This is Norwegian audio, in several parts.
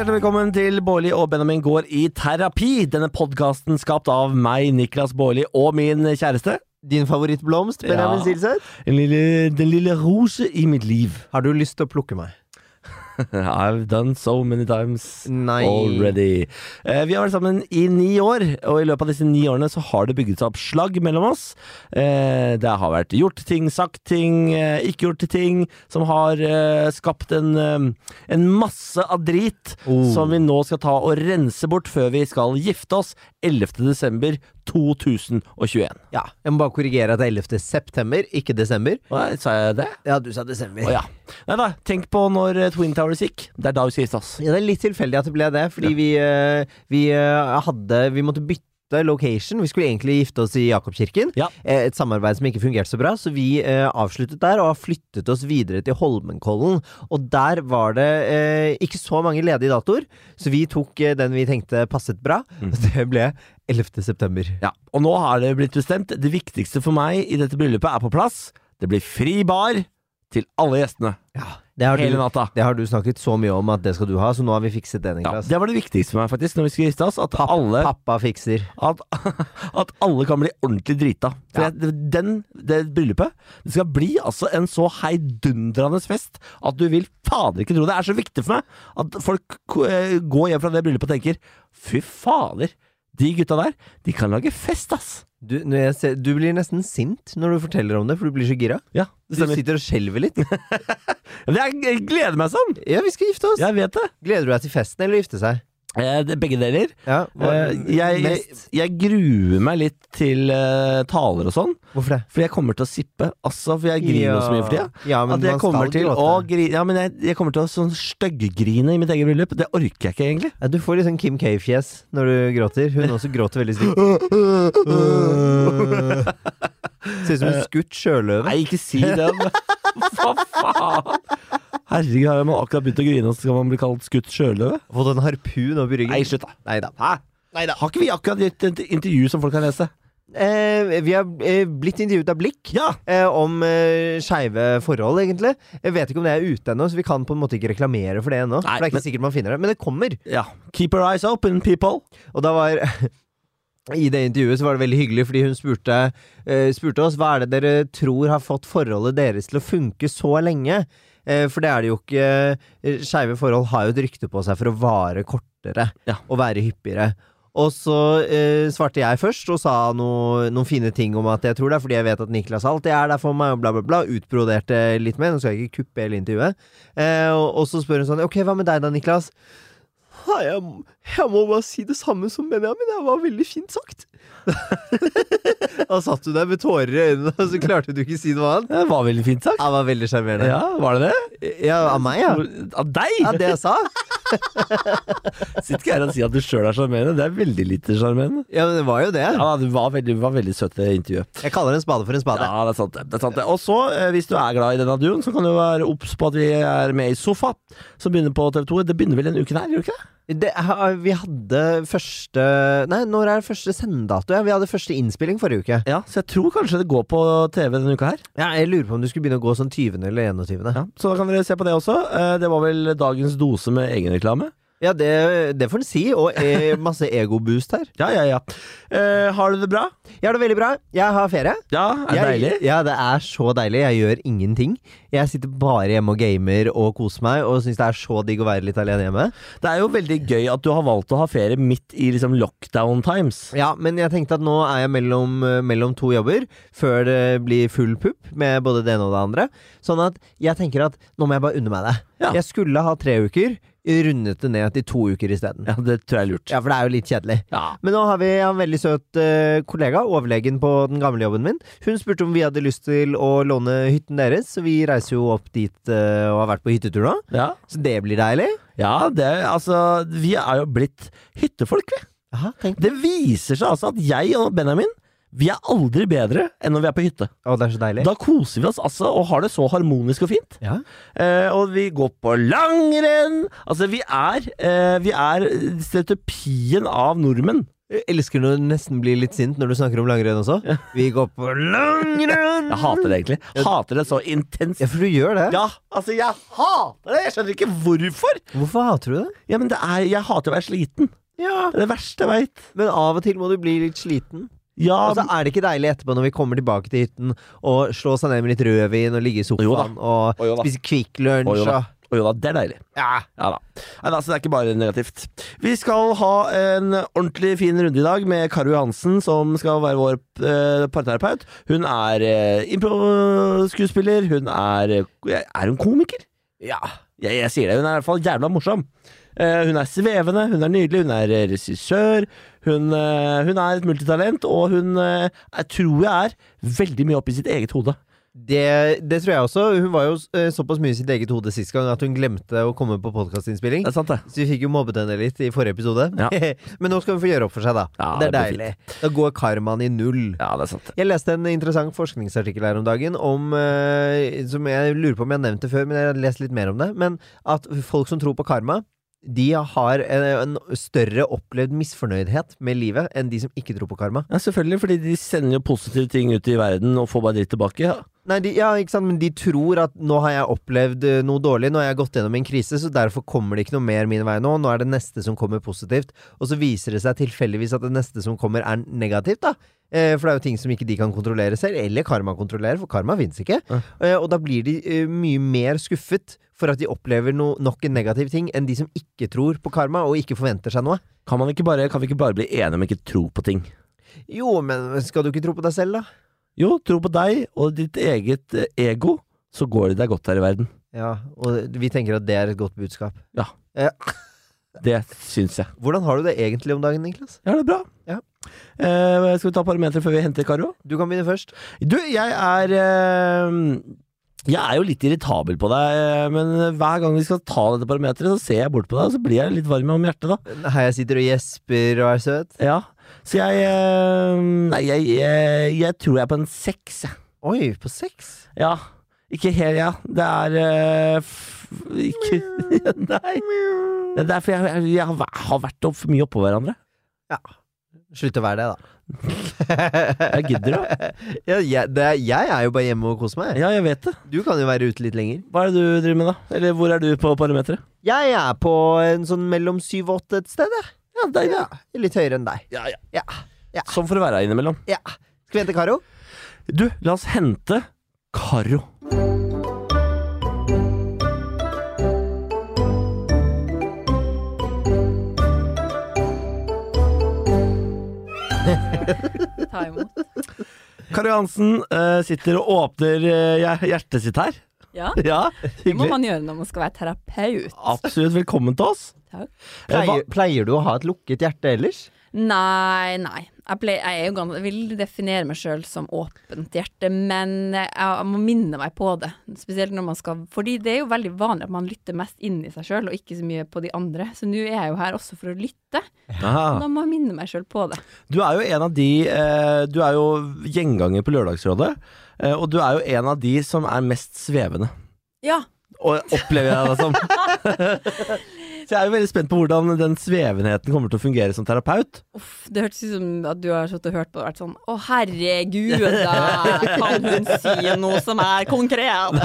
Hjertelig velkommen til Bårli og Benjamin går i terapi. Denne podkasten skapt av meg, Niklas Bårli, og min kjæreste. Din favorittblomst, Benjamin Ja. Silseth? Den lille, den lille rose i mitt liv. Har du lyst til å plukke meg? I've done so many times Nei. already. Eh, vi har vært sammen i ni år, og i løpet av disse ni årene så har det bygget seg opp slagg mellom oss. Eh, det har vært gjort ting, sagt ting, eh, ikke gjort ting, som har eh, skapt en, eh, en masse av drit Oh. som vi nå skal ta og rense bort før vi skal gifte oss 11. desember 2021. Ja, Jeg må bare korrigere at det er 11. september, ikke desember. Nei, sa jeg det? Ja, du sa desember. Å ja. Nei da, tenk på når eh, Twin Towers gikk. Det er da vi skal gifte oss. Ja, det er litt tilfeldig at det ble det, fordi vi, eh, vi eh, hadde Vi måtte bytte location. Vi skulle egentlig gifte oss i Jakobkirken. Ja. Eh, Et samarbeid som ikke fungerte så bra, så vi eh, avsluttet der og har flyttet oss videre til Holmenkollen. Og der var det eh, ikke så mange ledige datoer, så vi tok eh, den vi tenkte passet bra. Mm. Det ble 11. september. Ja, og nå har det blitt bestemt. Det viktigste for meg i dette bryllupet er på plass. Det blir fri bar til alle gjestene. Ja, det har, Hele du, natta. det har du snakket så mye om at det skal du ha, så nå har vi fikset det, Ja, det var det viktigste for meg, faktisk, når vi skulle gifte oss. At, pappa, alle, Pappa fikser. at, at alle kan bli ordentlig drita. For Ja. jeg, den, det bryllupet Det skal bli altså en så heidundrende fest at du vil fader ikke tro det. Det er så viktig for meg at folk eh, går hjem fra det bryllupet og tenker Fy fader, de gutta der, de kan lage fest, ass. Du, ser, du blir nesten sint når du forteller om det, for du blir så gira. Ja, Du sitter og skjelver litt. Jeg, jeg gleder meg sånn! Ja, vi skal gifte oss! Jeg vet det. Gleder du deg til festen eller gifte seg? Eh, begge deler. Ja, Eh, jeg, jeg, jeg gruer meg litt til uh, taler og sånn, Hvorfor det? for jeg kommer til å sippe. Altså, for jeg griner så mye for tida. Ja, At jeg kommer til å grine Ja, men jeg, jeg kommer til å sånn stygggrine i mitt eget bryllup. Det orker jeg ikke, egentlig. ja, Du får litt sånn Kim K-fjes når du gråter. Hun også gråter veldig stygt. Ser ut som en skutt sjøløve. Nei, ikke si det. Hva faen? Herregud, har man akkurat begynt å grine, og så skal man bli kalt skutt sjøløve? Fått en harpun opp i ryggen. Nei, slutt, da. Neida. Hæ? Neida. Har ikke vi akkurat gitt et intervju som folk kan lese? Eh, vi har eh, blitt intervjuet av Blikk. Ja! Eh, om eh, skeive forhold, egentlig. Jeg vet ikke om det er ute ennå, så vi kan på en måte ikke reklamere for det ennå. Nei, For det er ikke men- sikkert man finner det. Men det kommer. ja. Keep your eyes open, people. Og da var I det intervjuet så var det veldig hyggelig, fordi hun spurte, eh, spurte oss hva er det dere tror har fått forholdet deres til å funke så lenge. Eh, for det er det jo ikke. Eh, Skeive forhold har jo et rykte på seg for å vare kortere Ja. og være hyppigere. Og så eh, svarte jeg først og sa noe, noen fine ting om at jeg tror det er fordi jeg vet at Niklas alltid er der for meg, og bla, bla, bla. Utbroderte litt mer. Nå skal jeg ikke kuppe hele intervjuet. Eh, og, og så spør hun sånn Ok, hva med deg da, Niklas? Jeg, jeg må bare si det samme som Benjamin. Det var veldig fint sagt. da satt du der med tårer i øynene, og så klarte du ikke å si noe annet. Det var veldig fint sagt. Jeg var veldig sjarmerende. Ja, var det det? Ja, av meg, ja. Av deg? Ja, det jeg sa. Sitt ikke her og si at du sjøl er sjarmerende. Det er veldig lite sjarmerende. Ja, men det var jo det. Ja, du var veldig, var veldig søt i intervjuet. Jeg kaller en spade for en spade. Ja, det er sant det. det, er sant det. Og så, eh, hvis du er glad i denne duoen, så kan du være obs på at vi er med i Sofa, som begynner på TV2. Det begynner vel en uke der, gjør det ikke det? Det, vi hadde første Nei, når er det første sendedato? Ja, vi hadde første innspilling forrige uke. Ja, så jeg tror kanskje det går på TV denne uka her. Ja, Jeg lurer på om du skulle begynne å gå sånn 20. eller 21. Ja, så da kan dere se på det også. Eh, Det var vel dagens dose med egenreklame. Ja, det, det får en si. Og e masse egoboost her. Ja, ja, ja. Eh, har du det bra? Jeg har det veldig bra. Jeg har ferie. Ja, er det jeg, deilig? Ja, det er så deilig. Jeg gjør ingenting. Jeg sitter bare hjemme og gamer og koser meg, og syns det er så digg å være litt alene hjemme. Det er jo veldig gøy at du har valgt å ha ferie midt i liksom lockdown times. Ja, men jeg tenkte at nå er jeg mellom, eh, mellom to jobber, før det blir full pupp med både det ene og det andre. Sånn at jeg tenker at nå må jeg bare unne meg det. Ja. Jeg skulle ha tre uker, rundet det ned til to uker isteden. Ja, det tror jeg er lurt. Ja, for det er jo litt kjedelig. Ja. Men nå har vi en veldig søt uh, kollega, overlegen på den gamle jobben min. Hun spurte om vi hadde lyst til å låne hytten deres, så vi reiser jo opp dit uh, og har vært på hyttetur nå. Ja, Så det blir deilig. ja det, altså Vi er jo blitt hyttefolk, vi. Aha. Det viser seg altså at jeg og Benjamin vi er aldri bedre enn når vi er på hytte. Å, det er så deilig. Da koser vi oss altså og har det så harmonisk og fint. Ja. Eh, og vi går på langrenn. Altså, vi er, eh, vi er stereotypien av nordmenn. Jeg elsker når du nesten blir litt sint når du snakker om langrenn også. Vi går på langrenn! Jeg hater det egentlig. Hater det så intenst. Ja, for du gjør det. Ja, altså, jeg hater det! Jeg skjønner ikke hvorfor. Hvorfor hater du det? Ja, men det er Jeg hater å være sliten. Ja. Det er det verste jeg veit. Men av og til må du bli litt sliten. Ja, Og så er det ikke deilig etterpå når vi kommer tilbake til hytten, og slå seg ned med litt rødvin og ligge i sofaen og og spise Kvikk Lunsj og og jo da, det er deilig. Ja. Ja da. Nei, altså, det er ikke bare negativt. Vi skal ha en ordentlig fin runde i dag med Karo Johansen, som skal være vår eh, parterapeut. Hun er eh, impro-skuespiller. Hun er eh, Er hun komiker? ja. Jeg, jeg sier det. Hun er i hvert fall jævla morsom. Uh, hun er svevende, hun er nydelig, hun er eh, regissør. Hun, uh, hun er et multitalent, og hun uh, jeg tror jeg er veldig mye oppi sitt eget hode. Det, det tror jeg også. Hun var jo eh, såpass mye i sitt eget hode sist gang at hun glemte å komme på podkastinnspilling. Så vi fikk jo mobbet henne litt i forrige episode. Ja. Men nå skal hun få gjøre opp for seg, da. Ja, det er det deilig. Da går karmaen i null. Ja, det er sant. Jeg leste en interessant forskningsartikkel her om dagen om eh, Som jeg lurer på om jeg har nevnt det før, men jeg har lest litt mer om det. Men at folk som tror på karma, de har en, en større opplevd misfornøydhet med livet enn de som ikke tror på karma. Ja, selvfølgelig, fordi de sender jo positive ting ut i verden og får bare dritt tilbake. Ja. Nei, de, ja, ikke sant, men de tror at nå har jeg opplevd eh, noe dårlig, nå har jeg gått gjennom en krise, så derfor kommer det ikke noe mer min vei nå. Nå er det neste som kommer positivt. Og så viser det seg tilfeldigvis at det neste som kommer, er negativt, da. Eh, for det er jo ting som ikke de kan kontrollere selv, eller karma kontrollerer, for karma fins ikke. Ja. Eh, og da blir de eh, mye mer skuffet for at de opplever no, nok en negativ ting, enn de som ikke tror på karma, og ikke forventer seg noe. Kan, man ikke bare, kan vi ikke bare bli enige om ikke tro på ting? Jo, men skal du ikke tro på deg selv, da? Jo, tro på deg og ditt eget eh, ego, så går det deg godt her i verden. Ja, og vi tenker at det er et godt budskap. Ja. Det syns jeg. Hvordan har du det egentlig om dagen, Niklas? Ja, det er bra. Ja. Eh, skal vi ta parametere før vi henter Karo? Du kan begynne først. Du, jeg er eh, Jeg er jo litt irritabel på deg, eh, men hver gang vi skal ta dette parameteret, så ser jeg bort på deg, og så blir jeg litt varm om hjertet, da. Her jeg sitter og gjesper og er søt. Ja. Så jeg eh, Nei, jeg, jeg, jeg tror jeg er på en seks, jeg. Oi, på seks? Ja. Ikke helt, ja. Det er f Ikke Nei. Det er derfor jeg, jeg, har vært opp, for mye oppå hverandre. Ja. Slutt å være det, da. Jeg gidder da. ja, jeg, det er, jeg er jo bare hjemme og koser meg. Ja, jeg vet det. Du kan jo være ute litt lenger. Hva er det du driver med, da? Eller hvor er du på parameteret? Jeg er på en sånn mellom syv og åtte et sted, jeg. Ja, deilig. Ja, litt høyere enn deg. Ja, ja. Ja. Ja. Sånn for å være innimellom. ja. Skal vi hente Karo? Du, la oss hente Karo. Ta imot. Kari Hansen eh, sitter og åpner eh, hjertet sitt her. Ja, Ja, det må man gjøre når man skal være terapeut. Absolutt velkommen til oss. Takk. Eh, Pleier, pleier du å ha et lukket hjerte ellers? Nei, nei. Jeg, ble, jeg, er jo jeg vil definere meg sjøl som åpent hjerte, men jeg, jeg må minne meg på det. Spesielt når man skal Fordi det er jo veldig vanlig at man lytter mest inn i seg sjøl, og ikke så mye på de andre. Så nå er jeg jo her også for å lytte. Da må jeg minne meg sjøl på det. Du er jo en av de eh, Du er jo gjenganger på Lørdagsrådet. eh, og du er jo en av de som er mest svevende. Ja. Og opplever jeg det som. Så jeg er jo veldig spent på hvordan den svevenheten kommer til å fungere som terapeut. Uff, det hørtes ut som at du har sittet og hørt på og vært sånn Å, herregud, da kan hun si noe som er konkret?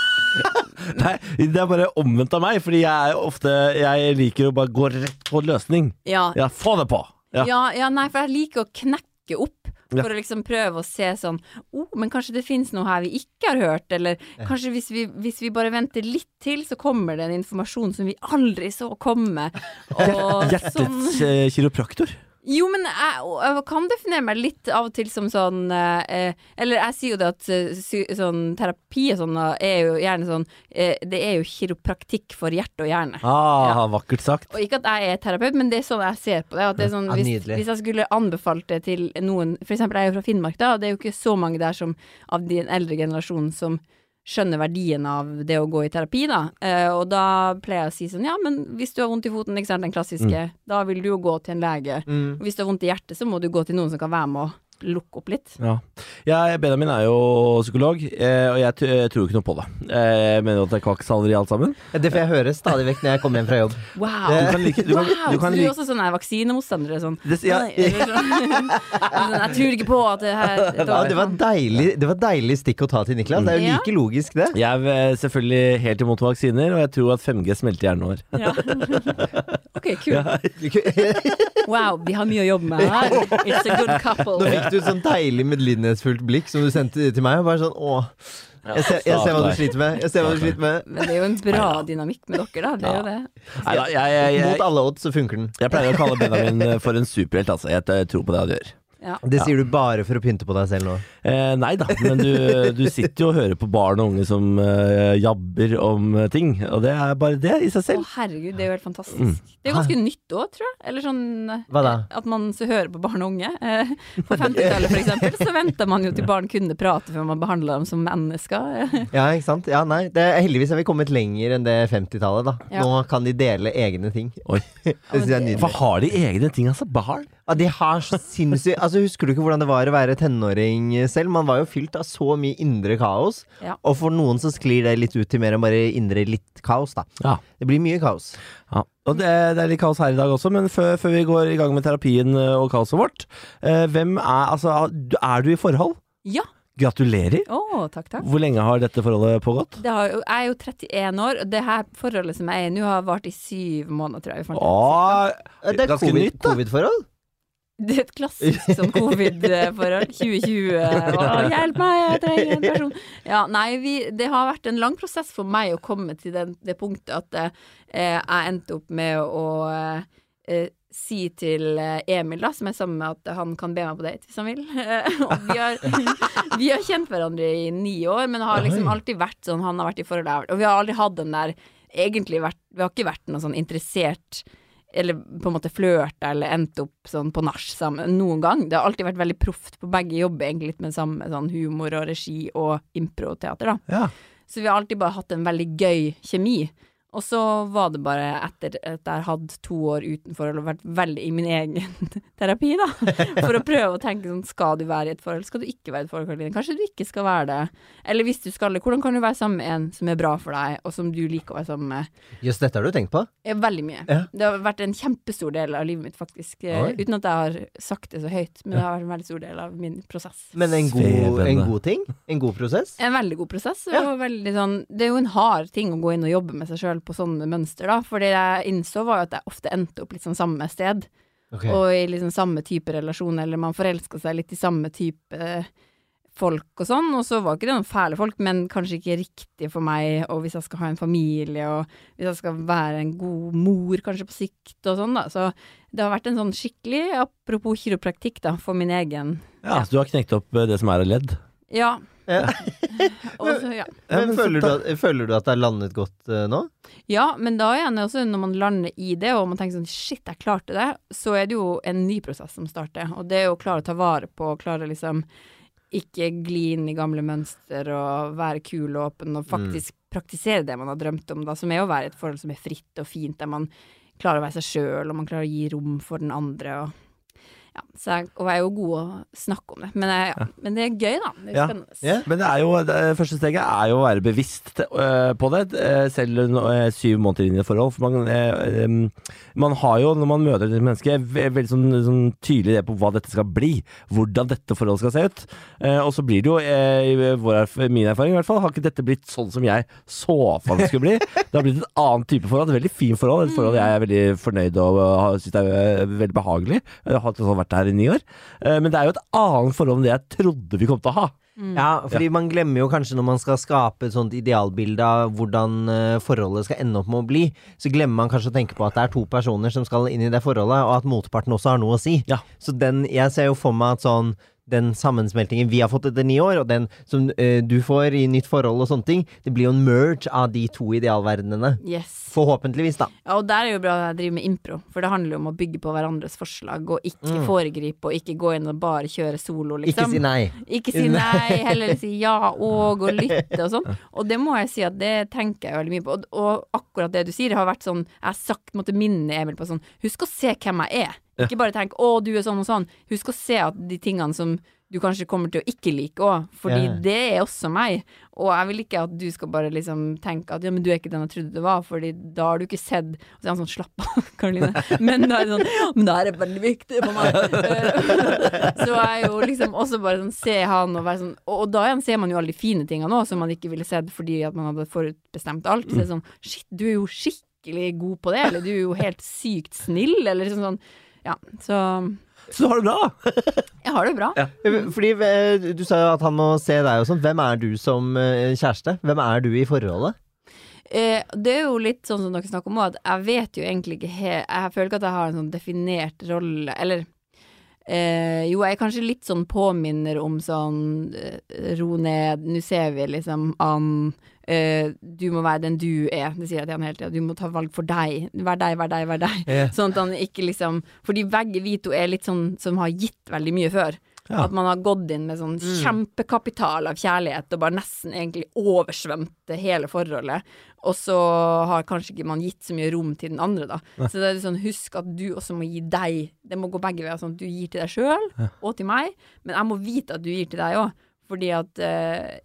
Nei, det er bare omvendt av meg, fordi jeg er ofte Jeg liker å bare gå rett på løsning. Ja, Ja, få det på! Ja. Ja, ja, nei, for jeg liker å knekke opp. Ja. For å liksom prøve å se sånn oh, men kanskje det finnes noe her vi ikke har hørt, eller kanskje hvis vi, hvis vi bare venter litt til, så kommer det en informasjon som vi aldri så komme. Og sånn Hjertets eh, kiropraktor. Jo, men jeg, jeg kan definere meg litt av og til som sånn eh, Eller jeg sier jo det at eh, sånn terapi og sånn eh, er jo gjerne sånn eh, Det er jo kiropraktikk for hjerte og hjerne. Ah, vakkert sagt. Og ikke at jeg er terapeut, men det er sånn jeg ser på det. Det sånn, hvis, ja, hvis jeg skulle anbefalt det til noen For eksempel, jeg er jo fra Finnmark, da, og det er jo ikke så mange der som av den eldre generasjonen som skjønner verdien av det å gå i terapi, da. Eh, og da pleier jeg å si sånn, ja, men hvis du har vondt i foten, ikke sant, den klassiske, da vil du jo gå til en lege. Mm. Og hvis du har vondt i hjertet, så må du gå til noen som kan være med å lukke opp litt. Ja. Jeg, Benjamin er jo psykolog, eh, og jeg, tror ikke noe på det. Eh, Jeg mener du at det er kvakksalveri alt sammen. Det får jeg høre stadig vekk når jeg kommer hjem fra jobb. Wow! Du kan like, du kan, wow. du kan så du er også sånn her vaksinemotstander? Sånn. det, ja, Jeg tror ikke på at det her Ja, det, var deilig, det var deilig stikk å ta til Niklas. Det er jo like logisk, det. Jeg er eh, selvfølgelig helt imot vaksiner, og jeg tror at 5G smelter hjernen vår. Ja. Ok, kult. Wow, vi har mye å jobbe med her. It's a good couple. Nå fikk du sånn deilig medlidenhetsfullt blikk som du sendte til meg. Og bare sånn, åh jeg ser, jeg ser hva du sliter med. Jeg ser hva du sliter med. Men det er jo en bra dynamikk med dere, da. Det er jo det. Neida, jeg, jeg, jeg, Mot alle odds så funker den. jeg pleier å kalle Benjamin for en superhelt, altså. Jeg tror på det han gjør. Ja. Det sier du bare for å pynte på deg selv nå. Eh, nei da, men du, du sitter jo og hører på barn og unge som eh, jabber om eh, ting, og det er bare det i seg selv. Å, herregud, det er jo helt fantastisk. Mm. Det er jo ganske nytt òg, tror jeg. Eller sånn eh, Hva da? At man så hører på barn og unge. Eh, På 50-tallet for eksempel, så venta man jo til barn kunne prate før man behandla dem som mennesker. Ja, ikke sant? Ja, nei. Det er, heldigvis har vi kommet lenger enn det 50-tallet, da. Ja. Nå kan de dele egne ting. Oi. Det synes jeg er nydelig. Hvorfor har de egne ting, altså? Barn? Ja, de har så sinnssykt Altså, Husker du ikke hvordan det var å være tenåring selv? Man var jo fylt av så mye indre kaos. Ja. Og for noen så sklir det litt ut til mer enn bare indre litt kaos, da. Ja. Det blir mye kaos. Ja, og det, det er litt kaos her i dag også, men før, før vi går i gang med terapien eh, og kaoset vårt eh, Hvem er Altså, er du i forhold? Ja. Gratulerer! Å, takk, takk. Hvor lenge har dette forholdet pågått? Det har jeg er jo 31 år, og det her forholdet som jeg er i nå, har vart i syv måneder, tror jeg. Åh, Eh, Det er ganske covid- nytt, da. covid-forhold. Det er et klassisk sånn covid-forhold. 2020. og hjelp meg, jeg trenger en person. Ja, nei, vi, det har vært en lang prosess for meg å komme til den, det punktet at eh, jeg endte opp med å eh, si til eh, Emil, da, som er sammen med at han kan be meg på date hvis han vil. vi har, vi har kjent hverandre i ni år, men har liksom alltid vært sånn Han har vært i forhold, til Og vi har aldri hatt den der Egentlig vært Vi har ikke vært noe sånn interessert eller på en måte flørta eller endt opp sånn på nach sammen noen gang. Det har alltid vært veldig proft på begge jobber, egentlig litt med samme sånn humor og regi og improteater, da. Ja. Så vi har alltid bare hatt en veldig gøy kjemi. Og så var det bare etter at jeg hadde to år utenfor og vært veldig i min egen terapi, da, for å prøve å tenke sånn Skal du være i et forhold, skal du ikke være i et forhold, Karoline? Kanskje du ikke skal være det. Eller hvis du skal det, hvordan kan du være sammen med en som er bra for deg, og som du liker å være sammen med? Jøss, dette har du tenkt på? Ja, veldig mye. Ja. Det har vært en kjempestor del av livet mitt, faktisk. eh, Oi. Uten at jeg har sagt det så høyt, men det har vært en veldig stor del av min prosess. Men en god, en god ting? En god prosess? En veldig god prosess. Og Ja. veldig sånn, det er jo en hard ting å gå inn og jobbe med seg sjøl på sånne mønster, da. For det jeg innså, var jo at jeg ofte endte opp litt sånn samme sted. Okay. Og i liksom samme type relasjon, eller man forelska seg litt i samme type folk og sånn. Og så var ikke det noen fæle folk, men kanskje ikke riktig for meg. Og hvis jeg skal ha en familie, og hvis jeg skal være en god mor kanskje på sikt og sånn, da. Så det har vært en sånn skikkelig, apropos kiropraktikk, da, for min egen ja, så du har knekt opp eh, det som er av ledd? Ja. Ja. og ja. Ja, Men føler du, at, føler du at det er landet godt uh, nå? Ja, men da igjen det også når man lander i det, og man tenker sånn shit, jeg klarte det, så er det jo en ny prosess som starter. Og det å klare å ta vare på, klare liksom ikke gli inn i gamle mønster og være kul og åpen, og faktisk praktisere det man har drømt om, da, som er å være i et forhold som er fritt og fint, der man klarer å være seg sjøl, og man klarer å gi rom for den andre. og ja, så jeg, og jeg er jo god å snakke om det. Men, jeg, ja. men det er gøy, da. Det er Ja. spennende. Ja. Men det er jo, det første steget er jo å være bevisst øh, på det, øh, selv øh, syv måneder inn i et forhold. For man, øh, man har jo, når man møter et menneske, veldig sånn, sånn tydelig idé på hva dette skal bli. Hvordan dette forholdet skal se ut. Eh, og så blir det jo, eh, i vår, min erfaring i hvert fall, har ikke dette blitt sånn som jeg så for meg det skulle bli. Det har blitt et annet type forhold. Et veldig fint forhold. Et forhold jeg er veldig fornøyd og syns er veldig behagelig. Jeg har hatt- vært her i ni år. Eh, men det er jo et annet forhold enn det jeg trodde vi kom til å ha. Ja, fordi man glemmer jo kanskje når man skal skape et sånt idealbilde av hvordan eh, forholdet skal ende opp med å bli, så glemmer man kanskje å tenke på at det er to personer som skal inn i det forholdet, og at motparten også har noe å si. Ja. Så den, jeg ser jo for meg at sånn den sammensmeltingen vi har fått etter ni år, og den som uh, du får i nytt forhold og sånne ting, det blir jo en merge av de to idealverdenene. Yes. Forhåpentligvis, da. Ja, og der er jo bra at jeg driver med impro, for det handler jo om å bygge på hverandres forslag, og ikke foregripe, og ikke gå inn og bare kjøre solo, liksom. Ikke si nei. Ikke si nei, heller si ja og, og lytte og sånn. Og det må jeg si at det tenker jeg veldig mye på. Og, og akkurat det du sier, har vært sånn Jeg har sagt, måtte minne Emil på sånn Husk å se hvem jeg er. Ikke bare tenk 'å, du er sånn og sånn'. Husk å se at de tingene som du kanskje kommer til å ikke like òg, fordi yeah. det er også meg. Og jeg vil ikke at du skal bare liksom tenke at ja, men du er ikke den jeg trodde du var, fordi da har du ikke sett Og så er han sånn slapp av, Karoline. Men da er det sånn men det her er veldig viktig for meg. Så jeg jo liksom også bare sånn se han og være sånn Og, og da igjen ser man jo alle de fine tingene òg, som man ikke ville sett fordi at man hadde forutbestemt alt. Så det er sånn shit, du er jo skikkelig god på det, eller du er jo helt sykt snill, eller liksom sånn Ja, så Så du har det bra, da. jeg har det bra. Fordi eh, Du sa jo at han må se deg og sånn. Hvem er du som eh, kjæreste? Hvem er du i forholdet? Eh, det er jo litt sånn som dere snakker om òg, at jeg vet jo egentlig ikke Jeg føler ikke at jeg har en sånn definert rolle, eller eh, Jo, jeg er kanskje litt sånn påminner om sånn eh, ro ned, nå ser vi liksom an eh, Du må være den du er, det sier jeg til han hele tida. Du må ta valg for deg. Vær deg, vær deg, vær deg. Yeah. Sånn at han ikke liksom Fordi begge vi to er litt sånn som har gitt veldig mye før. Ja. At man har gått inn med sånn kjempekapital av kjærlighet og bare nesten egentlig oversvømt det hele forholdet. Og så har kanskje ikke man gitt så mye rom til den andre, da. Så det er litt sånn, husk at du også må gi deg. Det må gå begge veier. Sånn at du gir til deg sjøl og til meg, men jeg må vite at du gir til deg òg. Fordi at eh,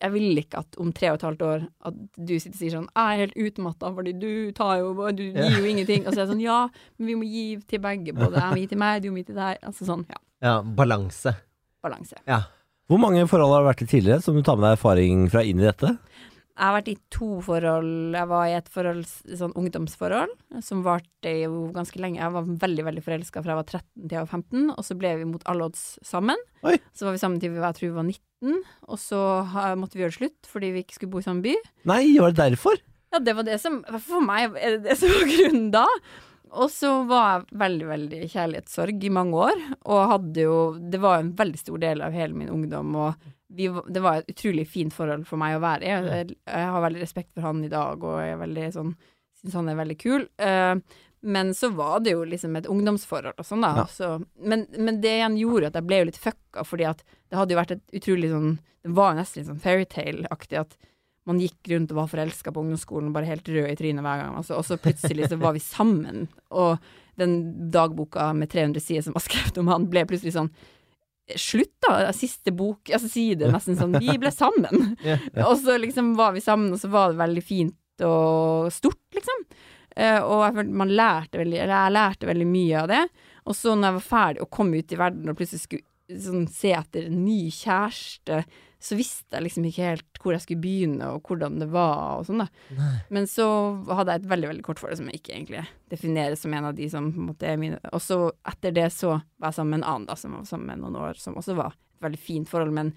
jeg vil ikke at om tre og et halvt år at du sitter og sier sånn 'Jeg er helt utmatta fordi du tar jo Du gir jo ingenting.' Og så er det sånn 'Ja, men vi må gi til begge. Både jeg må gi til meg, du må gi til deg.' Altså sånn, ja. Ja, balanse. Balanse. Ja. Hvor mange forhold har du vært i tidligere, som du tar med deg erfaring fra inn i dette? Jeg har vært i to forhold. Jeg var i et forhold, sånn ungdomsforhold som varte jo ganske lenge. Jeg var veldig veldig forelska fra jeg var 13 til jeg var 15, og så ble vi mot alle odds sammen. Oi. Så var vi sammen til vi var, jeg tror vi var 19, og så måtte vi gjøre det slutt fordi vi ikke skulle bo i samme by. Nei, var det derfor? Ja, det var det som For meg er det det som var grunnen da. Og så var jeg veldig, veldig kjærlighetssorg i mange år, og hadde jo Det var en veldig stor del av hele min ungdom, og vi, det var et utrolig fint forhold for meg å være i. Jeg, jeg har veldig respekt for han i dag, og jeg er veldig sånn Syns han er veldig kul. Uh, men så var det jo liksom et ungdomsforhold og sånn, da. Ja. Så, men, men det igjen gjorde at jeg ble jo litt fucka, fordi at det hadde jo vært et utrolig sånn Det var nesten litt sånn fairytale-aktig at man gikk rundt og var forelska på ungdomsskolen, bare helt rød i trynet hver gang. Altså, og så plutselig så var vi sammen, og den dagboka med 300 sider som var skrevet om han, ble plutselig sånn Slutt, da! Siste bok, altså side, nesten sånn Vi ble sammen! Og så liksom var vi sammen, og så var det veldig fint og stort, liksom. Eh, og jeg følte man lærte veldig Eller jeg lærte veldig mye av det. Og så når jeg var ferdig og kom ut i verden og plutselig skulle sånn, se etter en ny kjæreste, så visste jeg liksom ikke helt hvor jeg skulle begynne, og hvordan det var, og sånn, da. Men så hadde jeg et veldig, veldig kort forhold som jeg ikke egentlig definerer som en av de som på en måte er mine Og så etter det så var jeg sammen med en annen, da, som var sammen med noen år, som også var et veldig fint forhold, men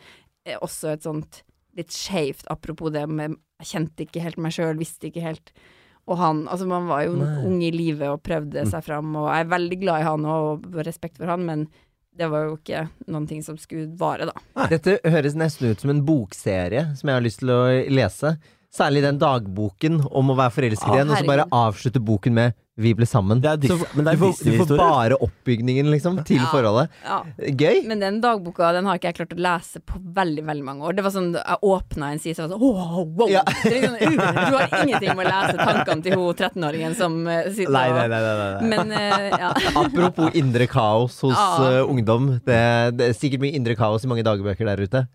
eh, også et sånt litt skeivt, apropos det med Jeg kjente ikke helt meg sjøl, visste ikke helt og han, altså man var jo Nei. ung i livet og prøvde seg fram, og jeg er veldig glad i han og respekt for han, men det var jo ikke noen ting som skulle vare, da. Dette høres nesten ut som en bokserie som jeg har lyst til å lese. Særlig den dagboken om å være forelsket igjen, og så bare avslutte boken med 'Vi ble sammen'. Det er Dis- så men det er du, får, du får bare oppbygningen, liksom, til Ja. forholdet. Ja. Gøy! Men den dagboka den har ikke jeg klart å lese på veldig veldig mange år. Det var sånn, Jeg åpna en side, så var det sånn wow, wow. Ja. Det er liksom, uh, du har ingenting med å lese tankene til hun 13-åringen som eh, sitter Nei, nei, nei. nei, nei. Men eh, ja. Apropos indre kaos hos Ja. eh, ungdom. Det, det er sikkert mye indre kaos i mange dagbøker der ute.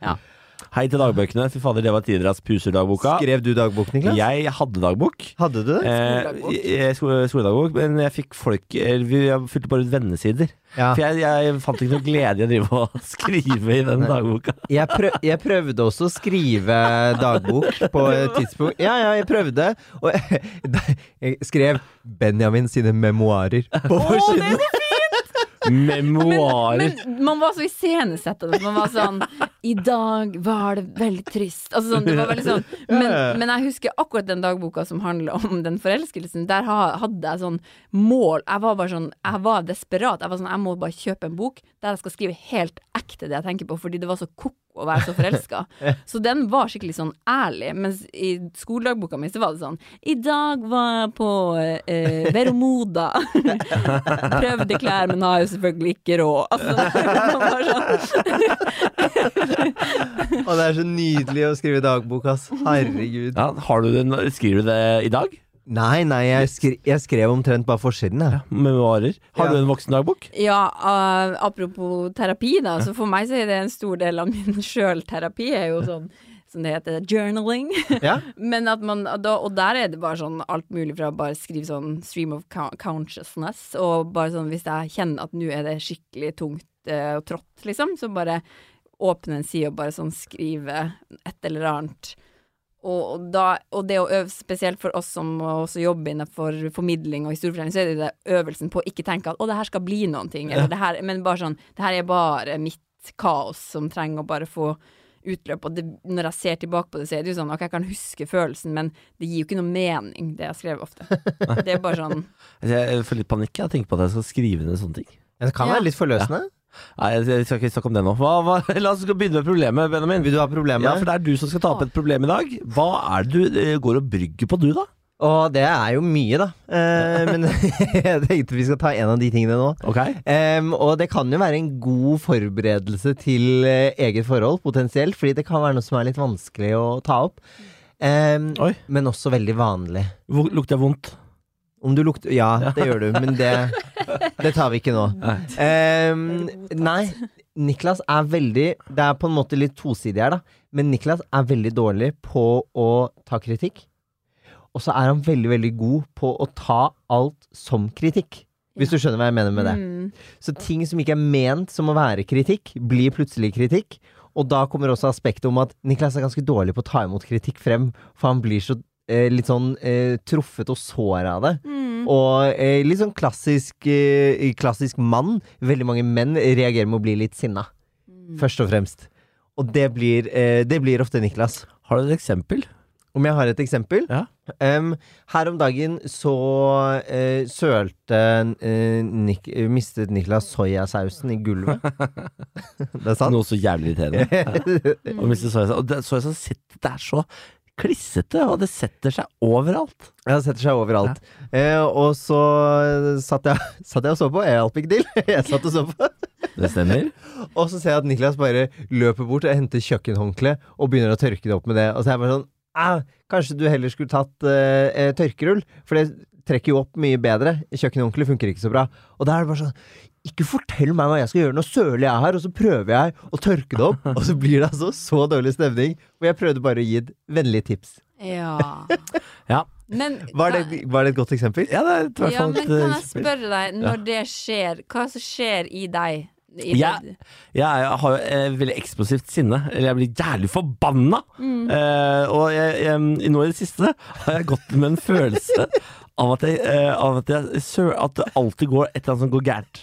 Hei til dagbøkene. Fy fader, det var tideras puserdagboka. Skrev du dagbok, Niklas? Jeg hadde dagbok. Hadde du det? Eh, Skoledagbok. Eh, skole- skoledagbok, men jeg fikk folk Vi jeg fylte bare ut vennesider. Ja. For jeg, jeg fant ikke noe glede i å drive og skrive i den dagboka. Jeg, prøv, jeg prøvde også å skrive dagbok på et tidspunkt. Ja, ja, jeg prøvde. Og jeg skrev Benjamin sine memoarer på forsiden. Memoarer. Men man var så iscenesettende. Man var sånn I dag var det veldig trist. Altså sånn, det var veldig sånn men, men jeg husker akkurat den dagboka som handler om den forelskelsen. Der hadde jeg sånn mål. Jeg var bare sånn Jeg var desperat. Jeg var sånn Jeg må bare kjøpe en bok der jeg skal skrive helt ekte det jeg tenker på, fordi det var så ko-ko å være så forelska. Så den var skikkelig sånn ærlig. Mens i skoledagboka mi så var det sånn I dag var jeg på eh, Veromoda. Prøvde klær, men har jo selvfølgelig ikke råd. Altså, sånn Og det er så nydelig å skrive dagbok, ass. Herregud. Ja, har du den, skriver du det i dag? Nei, nei, jeg, skre, jeg skrev omtrent bare forsiden, jeg. Memoarer. Har Ja. du en voksendagbok? Ja, uh, apropos terapi, da. Så for meg så er det en stor del av min sjølterapi er jo sånn som det heter, journaling. Ja. Men at man, da, og der er det bare sånn alt mulig fra bare skrive sånn stream of consciousness, og bare sånn hvis jeg kjenner at nå er det skikkelig tungt eh, og trått, liksom, så bare åpne en side og bare sånn skrive et eller annet. Og, da, og det å øve, spesielt for oss som også jobber innenfor formidling og historiefortelling, så er det det øvelsen på å ikke tenke at 'å, det her skal bli noen ting', eller det her, men bare sånn 'det her er bare mitt kaos som trenger å bare få utløp'. Og det, når jeg ser tilbake på det, så er det jo sånn ok, jeg kan huske følelsen, men det gir jo ikke noe mening, det jeg skrev ofte. Det er bare sånn Jeg får litt panikk jeg tenker på at jeg skal skrive ned sånne ting. Det kan Ja. være litt forløsende. Nei, jeg skal ikke snakke om det nå. Hva, hva, la oss begynne med problemet, Benjamin. Vil du ha problemet? Ja, for det er du som skal ta opp et problem i dag. Hva er det du eh, går og brygger på, du, da? Og det er jo mye, da. Eh, men jeg tenkte vi skal ta en av de tingene nå. Ok? Em, og det kan jo være en god forberedelse til eh, eget forhold, potensielt. Fordi det kan være noe som er litt vanskelig å ta opp. Oi. men også veldig vanlig. Lukter jeg vondt? Om du lukter Ja, det gjør du, men det, det tar vi ikke nå. Nei. Nei, Niklas er veldig Det er på en måte litt tosidig her, da. Men Niklas er veldig dårlig på å ta kritikk. Og så er han veldig, veldig god på å ta alt som kritikk. Hvis du skjønner hva jeg mener med det. mm, Så ting som ikke er ment som å være kritikk, blir plutselig kritikk. Og da kommer også aspektet om at Niklas er ganske dårlig på å ta imot kritikk frem, for han blir så eh, litt sånn eh, truffet og sår av det. mm. Og eh, litt sånn klassisk, eh, klassisk mann. Veldig mange menn reagerer med å bli litt sinna, mm. først og fremst. Og det blir, eh, det blir ofte Niklas. Har du et eksempel? Om jeg har et eksempel? Ja. Um, her om dagen så uh, sølte uh, Nik Mistet Niklas soyasausen i gulvet. det er sant? Noe så jævlig irriterende. Og Mr. Soya og det, sitter der så klissete, og det setter seg overalt. Ja, det setter seg overalt. Eh, og så satt jeg, satt jeg og så på. Jeg hjalp ikke til. Jeg satt og så på. Det stemmer. Og så ser jeg at Niklas bare løper bort og henter kjøkkenhåndkle og begynner å tørke det opp med det. Og så er jeg bare sånn «Ah, Kanskje du heller skulle tatt eh, eh, tørkerull? For det trekker jo opp mye bedre. Kjøkkenhåndkle funker ikke så bra. Og da er det bare sånn Ikke fortell meg hva jeg skal gjøre. Nå søler jeg her, og så prøver jeg å tørke det opp, og så blir det altså så dårlig stemning. Og jeg prøvde bare å gi et vennlig tips. Ja. Ja. Men Var det, var det et godt eksempel? Ja, det er i hvert Ja, men et kan jeg spørre deg, når det skjer, hva som skjer i deg? I jeg, Jeg er- har jo eh, veldig eksplosivt sinne. Eller jeg blir jævlig forbanna! Mm. Eh, og jeg, jeg, nå i det siste har jeg gått med en følelse av at, jeg, eh, av at, jeg, at det alltid går et eller annet som går gærent.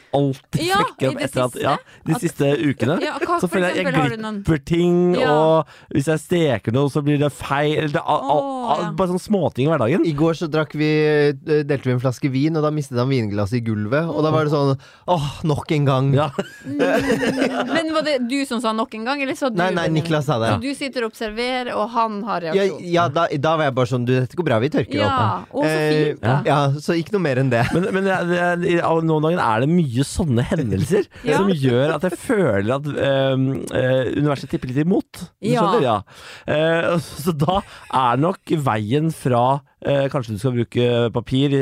Alltid Ja, flekker opp etter at Ja, de At- siste ukene. Ja, hva Så føler jeg jeg glipper ting, Ja. og hvis jeg steker noe, så blir det feil. Eller det, al, all, all, ja. Bare sånne småting i hverdagen. I går så drakk vi, eh, delte vi en flaske vin, og da mistet han vinglasset i gulvet. Og da var det sånn Åh, nok en gang. Ja. Men var det du som sa nok en gang, eller sa du? Nei, nei, Niklas sa det. Så du sitter og observerer, og han har reaksjon? ja da, da var jeg bare sånn Du, dette går bra, vi tørker Ja, opp. å, så fint, da. Eh, ja, så ikke noe mer enn det. Men, men det, det, nå om dagen er det mye sånne hendelser Ja. som gjør at jeg føler at um, uh, universet tipper litt imot. Du Ja. skjønner? Ja. Uh, så da er nok veien fra uh, Kanskje du skal bruke papir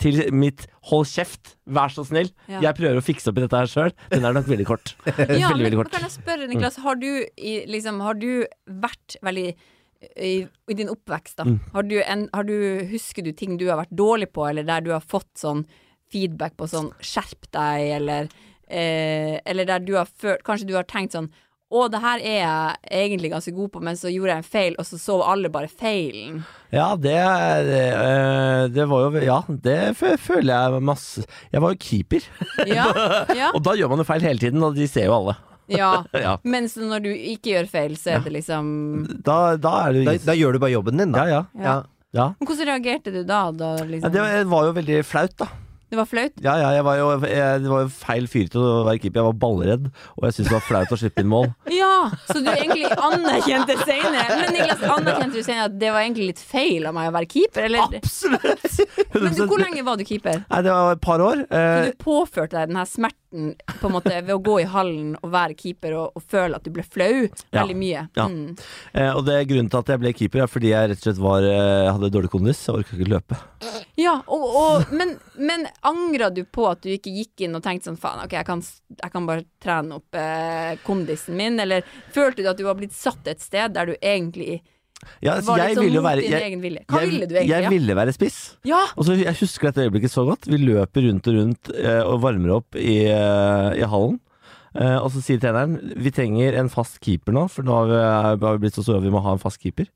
til mitt 'hold kjeft, vær så snill', Ja. jeg prøver å fikse opp i dette her sjøl, den er nok veldig kort. Ja, veldig, veldig kort. kan jeg spørre, Niklas, har du, i, liksom, har du vært veldig i, i din oppvekst, da, Mm. har du en, har du, husker du ting du har vært dårlig på, eller der du har fått sånn feedback på sånn 'skjerp deg', eller, eh, eller der du har følt Kanskje du har tenkt sånn 'Å, det her er jeg egentlig ganske god på', men så gjorde jeg en feil, og så så alle bare feilen. Ja, det, det, eh, det var jo Ja, det føler jeg masse Jeg var jo keeper, Ja, ja, og da gjør man jo feil hele tiden, og de ser jo alle. ja. Ja. Mens når du ikke gjør feil, så er det liksom Da, da er det Da, da gjør du bare jobben din, da. Ja, ja. Ja. hvordan reagerte du da? da ja liksom? det var jo veldig flaut, da. Det var flaut? Ja, ja, jeg var jo, jeg, det var jo feil fyr til å være keeper. Jeg var ballredd, og jeg syntes det var flaut å slippe inn mål. Ja, så du egentlig anerkjente senere Men Niklas, anerkjente du senere at det var egentlig litt feil av meg å være keeper? Eller? Absolutt! Men du, hvor lenge var du keeper? Nei, det var et par år. Så Eh, du påførte deg den her smerten smerten på en måte ved å gå i hallen og være keeper og, og føle at du ble flau Ja. veldig mye. Ja. Mm. Eh, og det er grunnen til at jeg ble keeper, er fordi jeg rett og slett var, eh, hadde dårlig kondis. Jeg orka ikke løpe. Ja, og, og, men, men angra du på at du ikke gikk inn og tenkte sånn faen, ok, jeg kan, jeg kan bare trene opp eh, kondisen min, eller følte du at du var blitt satt et sted der du egentlig Ja, altså, var jeg litt sånn ville jo mot være din jeg, egen vilje? Hva jeg, ville du egentlig? Jeg ville være spiss. ja? Og så Jeg husker dette øyeblikket så godt. Vi løper rundt og rundt eh, og varmer opp i, eh, i hallen. Eh, og så sier treneren vi trenger en fast keeper nå, for nå har vi, har vi blitt så store at vi må ha en fast keeper.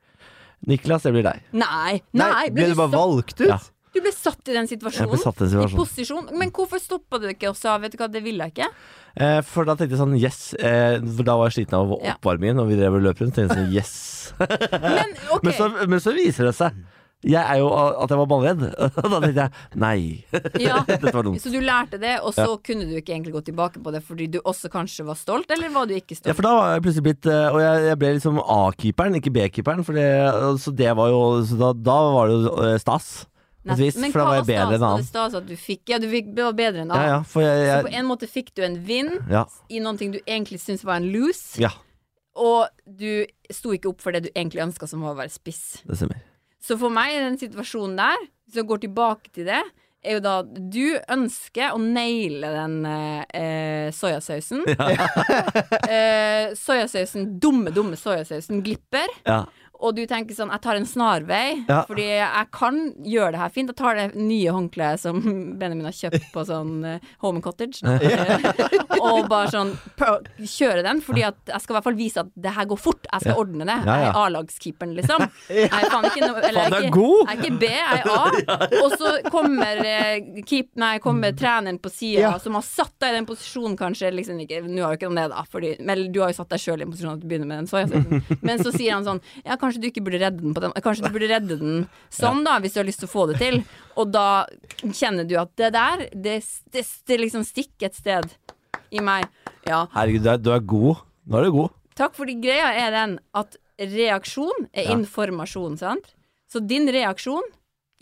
Niklas, det blir deg. Nei, nei, ble du bare valgt ut? Ja. Du ble satt i den situasjonen? i en I posisjon. Men hvorfor stoppa du ikke og sa vet du hva, det ville jeg ikke? Eh, for da tenkte jeg sånn yes. Eh, for da var jeg sliten av oppvarmingen, og vi drev og løp rundt. Tenkte jeg sånn yes. Men okay. Men så, men så viser det seg jeg er jo at jeg var ballredd. Da tenkte jeg nei. ja. Dette var dumt. Så du lærte det, og så kunne du ikke egentlig gå tilbake på det fordi du også kanskje var stolt, eller var du ikke stolt? Ja, for da var jeg plutselig blitt eh, Og jeg, jeg ble liksom A-keeperen, ikke B-keeperen. Så det var jo Så da, da var det jo eh, stas. Vis, Men hva var jeg bedre enn annen. stas at du fikk Ja, du fikk, det var bedre enn annen. ja, for jeg, Så på en måte fikk du en vinn ja, i noe du egentlig syntes var en lose, ja, og du sto ikke opp for det du egentlig ønska, som var å være spiss. Så for meg, i den situasjonen der, hvis jeg går tilbake til det, er jo da du ønsker å naile den eh, eh, soyasausen. eh, soyasausen, dumme, dumme soyasausen glipper. Ja, Og du tenker sånn, jeg tar en snarvei, Ja. fordi jeg kan gjøre det her fint. Jeg tar det nye håndkleet som Benjamin har kjøpt på sånn uh, Home Cottage. Og bare sånn kjøre den, fordi at jeg skal i hvert fall vise at det her går fort. Jeg skal ordne det. Jeg er A-lagskeeperen, liksom. Jeg er faen ikke noe eller jeg er ikke-! Jeg er ikke B, jeg er A. Og så kommer, uh, keep, nei, kommer treneren på sida, som har satt deg i den posisjonen, kanskje. Liksom ikke, nå har jo ikke han det, da, fordi, men du har jo satt deg sjøl i en posisjon at du begynner med den soyasausen. Men så sier han sånn Ja, kanskje du ikke burde redde den på den Kanskje du burde redde den sånn, da, hvis du har lyst til å få det til. Og da kjenner du at det der, det, det, det liksom stikker et sted i meg. Ja. Herregud, du er, god. Nå er du god. Takk, fordi greia er den at reaksjon er Ja. informasjon, sant? Så din reaksjon,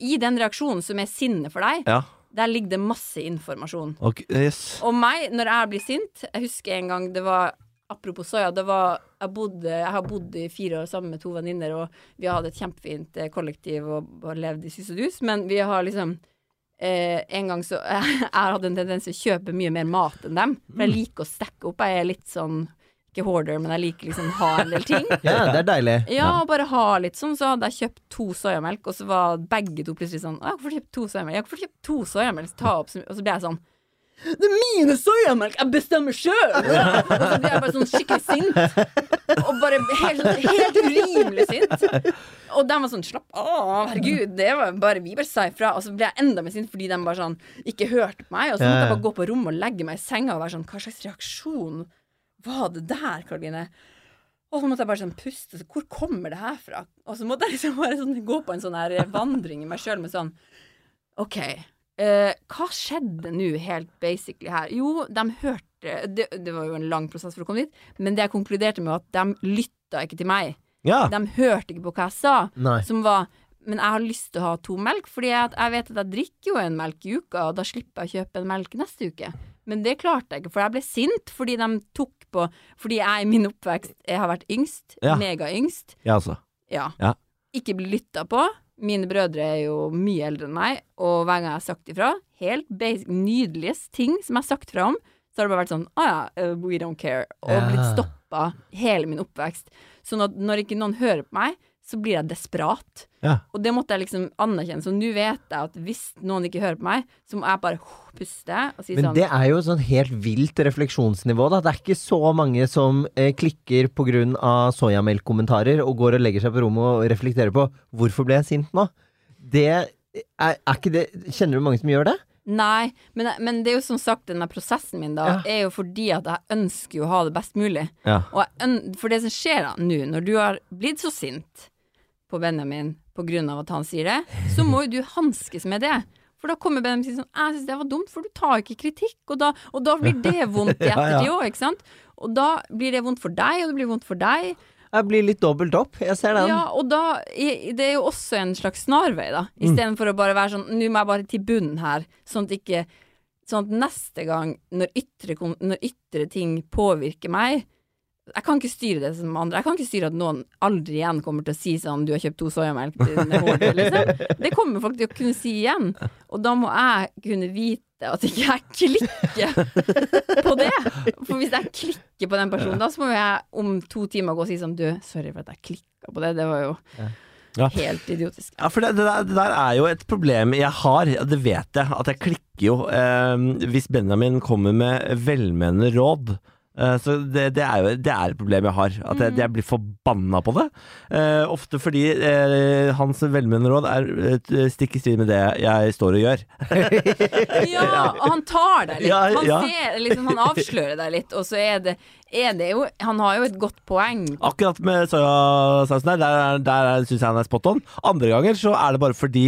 i den reaksjonen som er sinne for deg, Ja. der ligger det masse informasjon. Okay, yes. Og meg, når jeg blir sint Jeg husker en gang det var Apropos soya, det var Jeg, bodde, jeg har bodd i fire år sammen med to venninner, og vi har hatt et kjempefint eh, kollektiv og, og levd i sus og dus, men vi har liksom eh, En gang så Jeg hatt en tendens til å kjøpe mye mer mat enn dem. For jeg liker å stekke opp. Jeg er litt sånn ikke hoarder, men jeg liker liksom å ha en del ting. Ja, det er deilig. Ja, bare ha litt sånn. Så hadde jeg kjøpt to soyamelk, og så var begge to plutselig sånn «Å, 'Hvorfor har du kjøpt to soyamelk?' Ja, 'Hvorfor to soyamelk?' Ta opp, så- og så ble jeg sånn det er mine soyamelk! Jeg bestemmer sjøl! Og så blir jeg bare sånn skikkelig sint. Og bare helt, helt urimelig sint. Og de var sånn slapp av, herregud, det var bare vi bare sa ifra. Og så ble jeg enda mer sint fordi de bare sånn ikke hørte meg. Og så måtte jeg bare gå på rommet og legge meg i senga og være sånn Hva slags reaksjon var det der, Karoline? Og så måtte jeg bare sånn puste. Så hvor kommer det her fra? Og så måtte jeg liksom bare sånn gå på en sånn her vandring i meg sjøl med sånn OK, eh, hva skjedde nå helt basically her? Jo, de hørte det, det var jo en lang prosess for å komme dit, men det jeg konkluderte med, var at de lytta ikke til meg. Ja. De hørte ikke på hva jeg sa, Nei. som var men jeg har lyst til å ha to melk, fordi jeg, jeg vet at jeg drikker jo en melk i uka, og da slipper jeg å kjøpe en melk neste uke. Men det klarte jeg ikke, for jeg ble sint fordi de tok på Fordi jeg i min oppvekst jeg har vært yngst, Ja. megayngst. Ja, altså. Ja. Ja. Ikke bli lytta på. Mine brødre er jo mye eldre enn meg, og hver gang jeg har sagt ifra, helt basic, nydelige ting som jeg har sagt fra om, så har det bare vært sånn Å ja, uh, we don't care. Og blitt stoppa hele min oppvekst. Sånn at når ikke noen hører på meg, så blir jeg desperat. Ja. Og det måtte jeg liksom anerkjenne. Så nå vet jeg at hvis noen ikke hører på meg, så må jeg bare puste og si Men sånn det er jo sånn helt vilt refleksjonsnivå, da. Det er ikke så mange som eh, klikker pga. soyamelkkommentarer og går og legger seg på rommet og reflekterer på 'hvorfor ble jeg sint nå'? Det er, er ikke det Kjenner du mange som gjør det? Nei, men, men det er jo som sagt denne prosessen min, da, Ja. er jo fordi at jeg ønsker jo å ha det best mulig. Ja. Jeg, for det som skjer da nå, når du har blitt så sint på Benjamin av at han sier det, så må jo du hanskes med det. For da kommer Benjamin og sier sånn 'Jeg syns det var dumt, for du tar ikke kritikk', og da, og da blir det vondt i ettertid òg, ikke sant? Og da blir det vondt for deg, og det blir vondt for deg. Jeg blir litt dobbelt opp. Jeg ser den. Ja, og da Det er jo også en slags snarvei, da. Mm. Istedenfor å bare være sånn Nå må jeg bare til bunnen her, sånn at ikke Sånn at neste gang, når ytre, når ytre ting påvirker meg Jeg kan ikke styre det som andre. Jeg kan ikke styre at noen aldri igjen kommer til å si sånn 'du har kjøpt to soyamelk til liksom. Det kommer folk til å kunne si igjen. Og da må jeg kunne vite at ikke jeg klikker på det. For hvis jeg klikker på den personen, da så må jeg om to timer gå og si sånn 'du, sorry for at jeg klikka på det', det var jo Ja. helt idiotisk. Ja, for det, det, der, det der er jo et problem jeg har, det vet jeg, at jeg klikker jo eh, hvis Benjamin kommer med velmenende råd. Eh, så det, det er jo det er et problem jeg har, at jeg, jeg blir forbanna på det. Eh, ofte fordi eh, hans velmenende råd er eh, stikk i strid med det jeg står og gjør. Ja, og han tar deg litt. Han, ser, liksom, han avslører deg litt, og så er det, er det jo Han har jo et godt poeng. Akkurat med soyasausen der, der, der syns jeg han er spot on. Andre ganger så er det bare fordi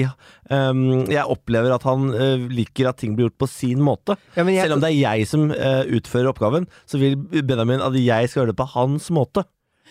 um, jeg opplever at han uh, liker at ting blir gjort på sin måte. Ja, jeg- Selv om det er jeg som uh, utfører oppgaven, så vil Benjamin at jeg skal gjøre det på hans måte.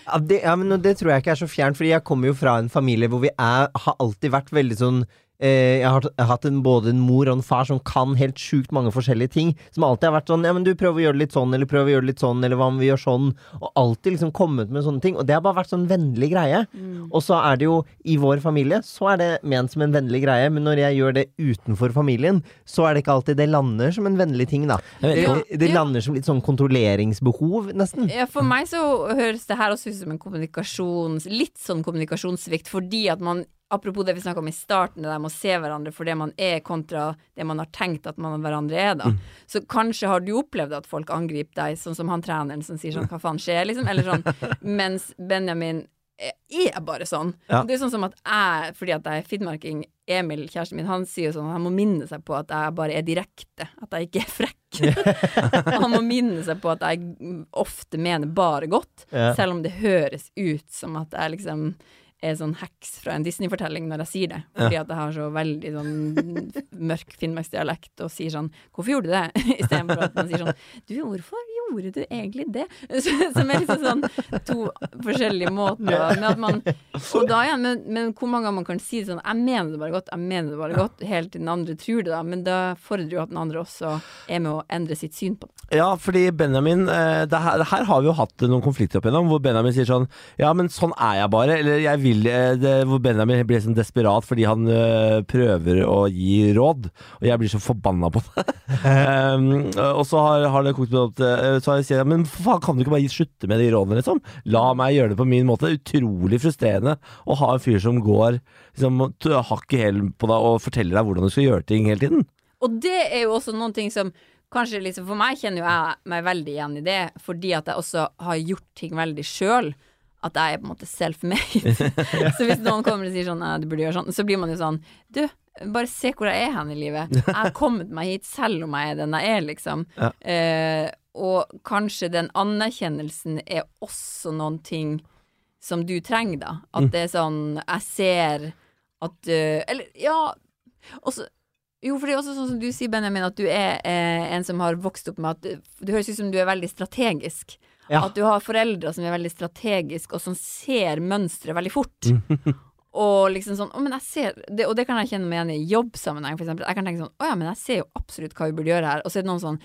Ja, det, ja, men det tror jeg ikke er så fjernt, fordi jeg kommer jo fra en familie hvor vi er, har alltid vært veldig sånn jeg har, jeg har hatt en, både en mor og en far som kan helt sjukt mange forskjellige ting. Som alltid har vært sånn Ja, men du prøver å gjøre det litt sånn, eller prøv å gjøre det litt sånn, eller hva om vi gjør sånn? Og alltid liksom kommet med sånne ting. Og det har bare vært sånn vennlig greie. Og så er det jo i vår familie, så er det ment som en vennlig greie, men når jeg gjør det utenfor familien, så er det ikke alltid det lander som en vennlig ting, da. Det, det lander som litt sånn kontrolleringsbehov, nesten. Ja, for meg så høres det her også ut som en kommunikasjons... Litt sånn kommunikasjonssvikt, fordi at man Apropos det vi snakka om i starten, det der med å se hverandre for det man er, kontra det man har tenkt at man hverandre er, da. Så kanskje har du opplevd at folk angriper deg, sånn som han treneren som sier sånn 'hva faen skjer', liksom, eller sånn. Mens Benjamin er bare sånn. Ja. Det er sånn som at jeg, fordi at jeg er finnmarking, Emil, kjæresten min, han sier jo sånn han må minne seg på at jeg bare er direkte, at jeg ikke er frekk. han må minne seg på at jeg ofte mener bare godt, yeah. selv om det høres ut som at jeg liksom er sånn heks fra en Disney-fortelling når jeg sier det. Fordi at jeg har så veldig sånn mørk finnmarksdialekt og sier sånn 'Hvorfor gjorde du det?' istedenfor at man sier sånn 'Du, hvorfor gjorde du egentlig det?' Som er liksom sånn to forskjellige måter. med at man, og da igjen, men, men hvor mange ganger man kan si det sånn 'Jeg mener det bare godt, jeg mener det bare godt', helt til den andre tror det, da. Men da fordrer jo at den andre også er med å endre sitt syn på det. Ja, fordi Benjamin eh, det her, her har vi jo hatt noen konflikter opp igjennom, hvor Benjamin sier sånn Ja, men sånn er jeg bare. Eller jeg vil eh, det, Hvor Benjamin blir sånn desperat fordi han eh, prøver å gi råd, og jeg blir så forbanna på det. um, og så har, har det kokt opp til eh, jeg sagt Men faen, kan du ikke bare slutte med de rådene, liksom? La meg gjøre det på min måte. Utrolig frustrerende å ha en fyr som går liksom, hakk i hæl på deg og forteller deg hvordan du skal gjøre ting hele tiden. Og det er jo også noen ting som kanskje liksom For meg kjenner jo jeg meg veldig igjen i det, fordi at jeg også har gjort ting veldig sjøl. At jeg er på en måte self-made. så hvis noen kommer og sier sånn «Nei, du burde gjøre sånn, så blir man jo sånn Du, bare se hvor jeg er hen i livet. Jeg har kommet meg hit selv om jeg er den jeg er, liksom. Ja. Eh, og kanskje den anerkjennelsen er også noen ting som du trenger, da. At det er sånn Jeg ser at uh, Eller, ja også, Jo, for det er også sånn som du sier, Benjamin, at du er eh, en som har vokst opp med at du, høres ut som du er veldig strategisk. Ja. At du har foreldre som er veldig strategiske, og som ser mønsteret veldig fort. Og liksom sånn, å, men jeg ser det, Og det kan jeg kjenne meg igjen i jobbsammenheng, eksempel. Jeg kan tenke sånn, å ja, men jeg ser jo absolutt hva vi burde gjøre her. Og så er det noen sånn,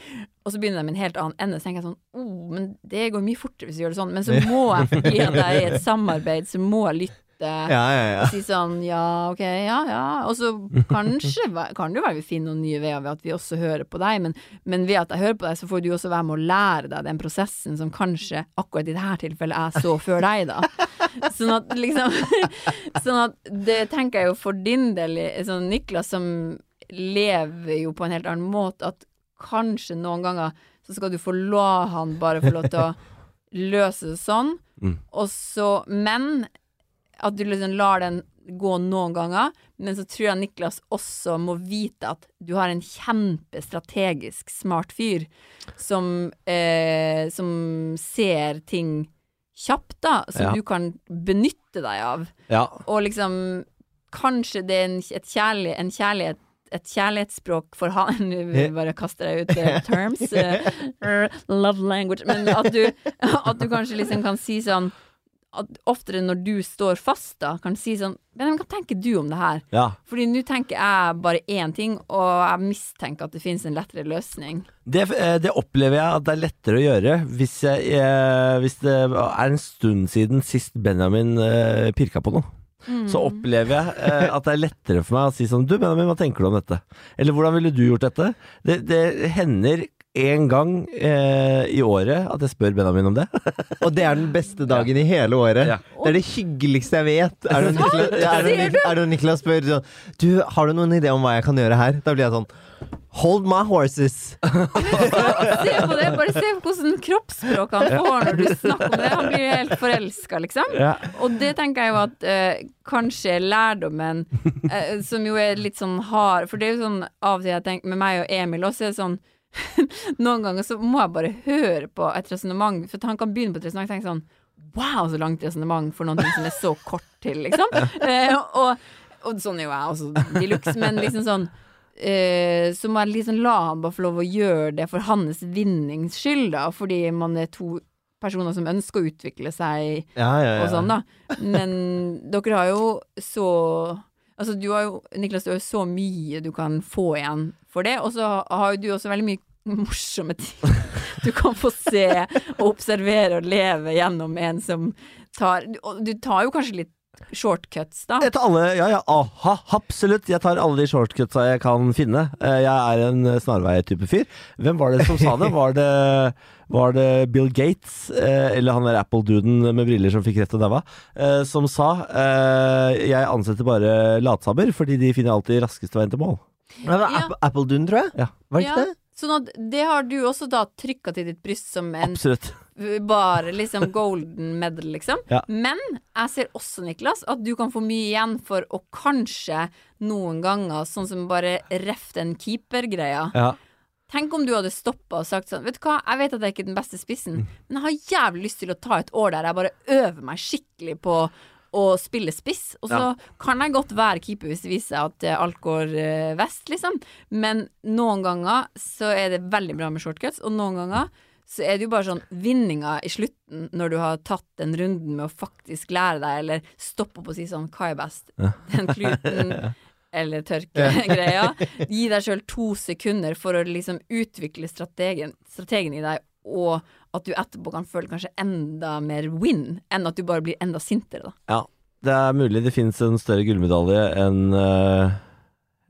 og så begynner de med en helt annen ende. Så tenker jeg sånn, oh, men det går mye fortere hvis vi gjør det sånn. Men så må jeg, fordi jeg er i et samarbeid, så må jeg lytte. Ja, ja, ja. Og si sånn ja, ok, ja, ja. Og så kanskje kan det jo være vi finner noen nye veier ved at vi også hører på deg, men, men ved at jeg hører på deg, så får du også være med å lære deg den prosessen som kanskje akkurat i dette tilfellet jeg så før deg, da. Sånn at liksom Sånn at det tenker jeg jo for din del, sånn Niklas som lever jo på en helt annen måte, at kanskje noen ganger så skal du få la han bare få lov til å løse det sånn, Mm. og så Men at du liksom lar den gå noen ganger, men så tror jeg Niklas også må vite at du har en kjempestrategisk smart fyr som, eh, som ser ting kjapt, da, som Ja. du kan benytte deg av. Ja. Og liksom Kanskje det er en, et kjærlig, en kjærlighet et kjærlighetsspråk for han Nå bare kaster jeg ut eh, terms. Uh, love language. Men at du, at du kanskje liksom kan si sånn oftere når du står fast, da, kan si sånn Men hva tenker du om det her? Ja. Fordi nå tenker jeg bare én ting, og jeg mistenker at det finnes en lettere løsning. Det, eh, det opplever jeg at det er lettere å gjøre hvis, jeg, eh, hvis det er en stund siden sist Benjamin eh, pirka på noe. Mm. Så opplever jeg eh, at det er lettere for meg å si sånn Du Benjamin, hva tenker du om dette? Eller hvordan ville du gjort dette? Det, det hender en gang eh, i året at jeg spør Benjamin om det. Og det er den beste dagen i hele året. Ja. Det er det hyggeligste jeg vet. Er det Niklas, ja, er det, er det Niklas spør sånn Du, har du noen idé om hva jeg kan gjøre her? Da blir jeg sånn Hold my horses. Se på det, bare se på hvordan kroppsspråk han får når du snakker om det. Han blir jo helt forelska, liksom. Ja. Og det tenker jeg jo at eh, kanskje er lærdommen, eh, som jo er litt sånn hard For det er jo sånn av og til jeg tenker med meg og Emil også, er det sånn Noen ganger så må jeg bare høre på et resonnement, for han kan begynne på et resonnement og tenke sånn Wow, så langt resonnement for noe som er så kort til, liksom. Eh, og, og sånn er jo jeg også de luxe, men liksom sånn eh, så må jeg liksom la han bare få lov å gjøre det for hans vinnings skyld, da, fordi man er to personer som ønsker å utvikle seg Ja, ja, og sånn, da. Men dere har jo så Altså, du har jo, Niklas, du har jo så mye du kan få igjen for det, og så har jo du også veldig mye morsomme ting du kan få se og observere og leve gjennom en som tar Og du tar jo kanskje litt shortcuts, da. Jeg tar alle, ja, ja, aha, absolutt. Jeg tar alle de shortcutsa jeg kan finne. Eh, Jeg er en snarvei-type fyr. Hvem var det som sa det? Var det, var det Bill Gates, eh, eller han der Apple-duden med briller som fikk rett til daua, eh, som sa jeg ansetter bare latsaber, fordi de finner alltid raskeste veien til mål. Det var Ja. Apple, Apple Dune, tror jeg. Ja. Var det ikke Ja. det? Sånn at det har du også da trykka til ditt bryst som en Absolutt. bare liksom golden medal, liksom. Ja. Men jeg ser også, Niklas, at du kan få mye igjen for å kanskje noen ganger, sånn som bare ref den keeper-greia. Ja. Tenk om du hadde stoppa og sagt sånn Vet du hva, jeg vet at jeg ikke er den beste spissen, Mm. men jeg har jævlig lyst til å ta et år der jeg bare øver meg skikkelig på å spille spiss. Og så Ja. kan jeg godt være keeper hvis det viser seg at eh, alt går eh, vest, liksom. Men noen ganger så er det veldig bra med shortcuts, og noen ganger så er det jo bare sånn vinninga i slutten, når du har tatt den runden med å faktisk lære deg, eller stoppe opp og si sånn Hva er best? Den kluten eller tørkegreia. Gi deg sjøl to sekunder for å liksom utvikle strategen, strategen i deg, og at du etterpå kan føle kanskje enda mer win, enn at du bare blir enda sintere, da. ja. Det er mulig det finnes en større gullmedalje enn uh,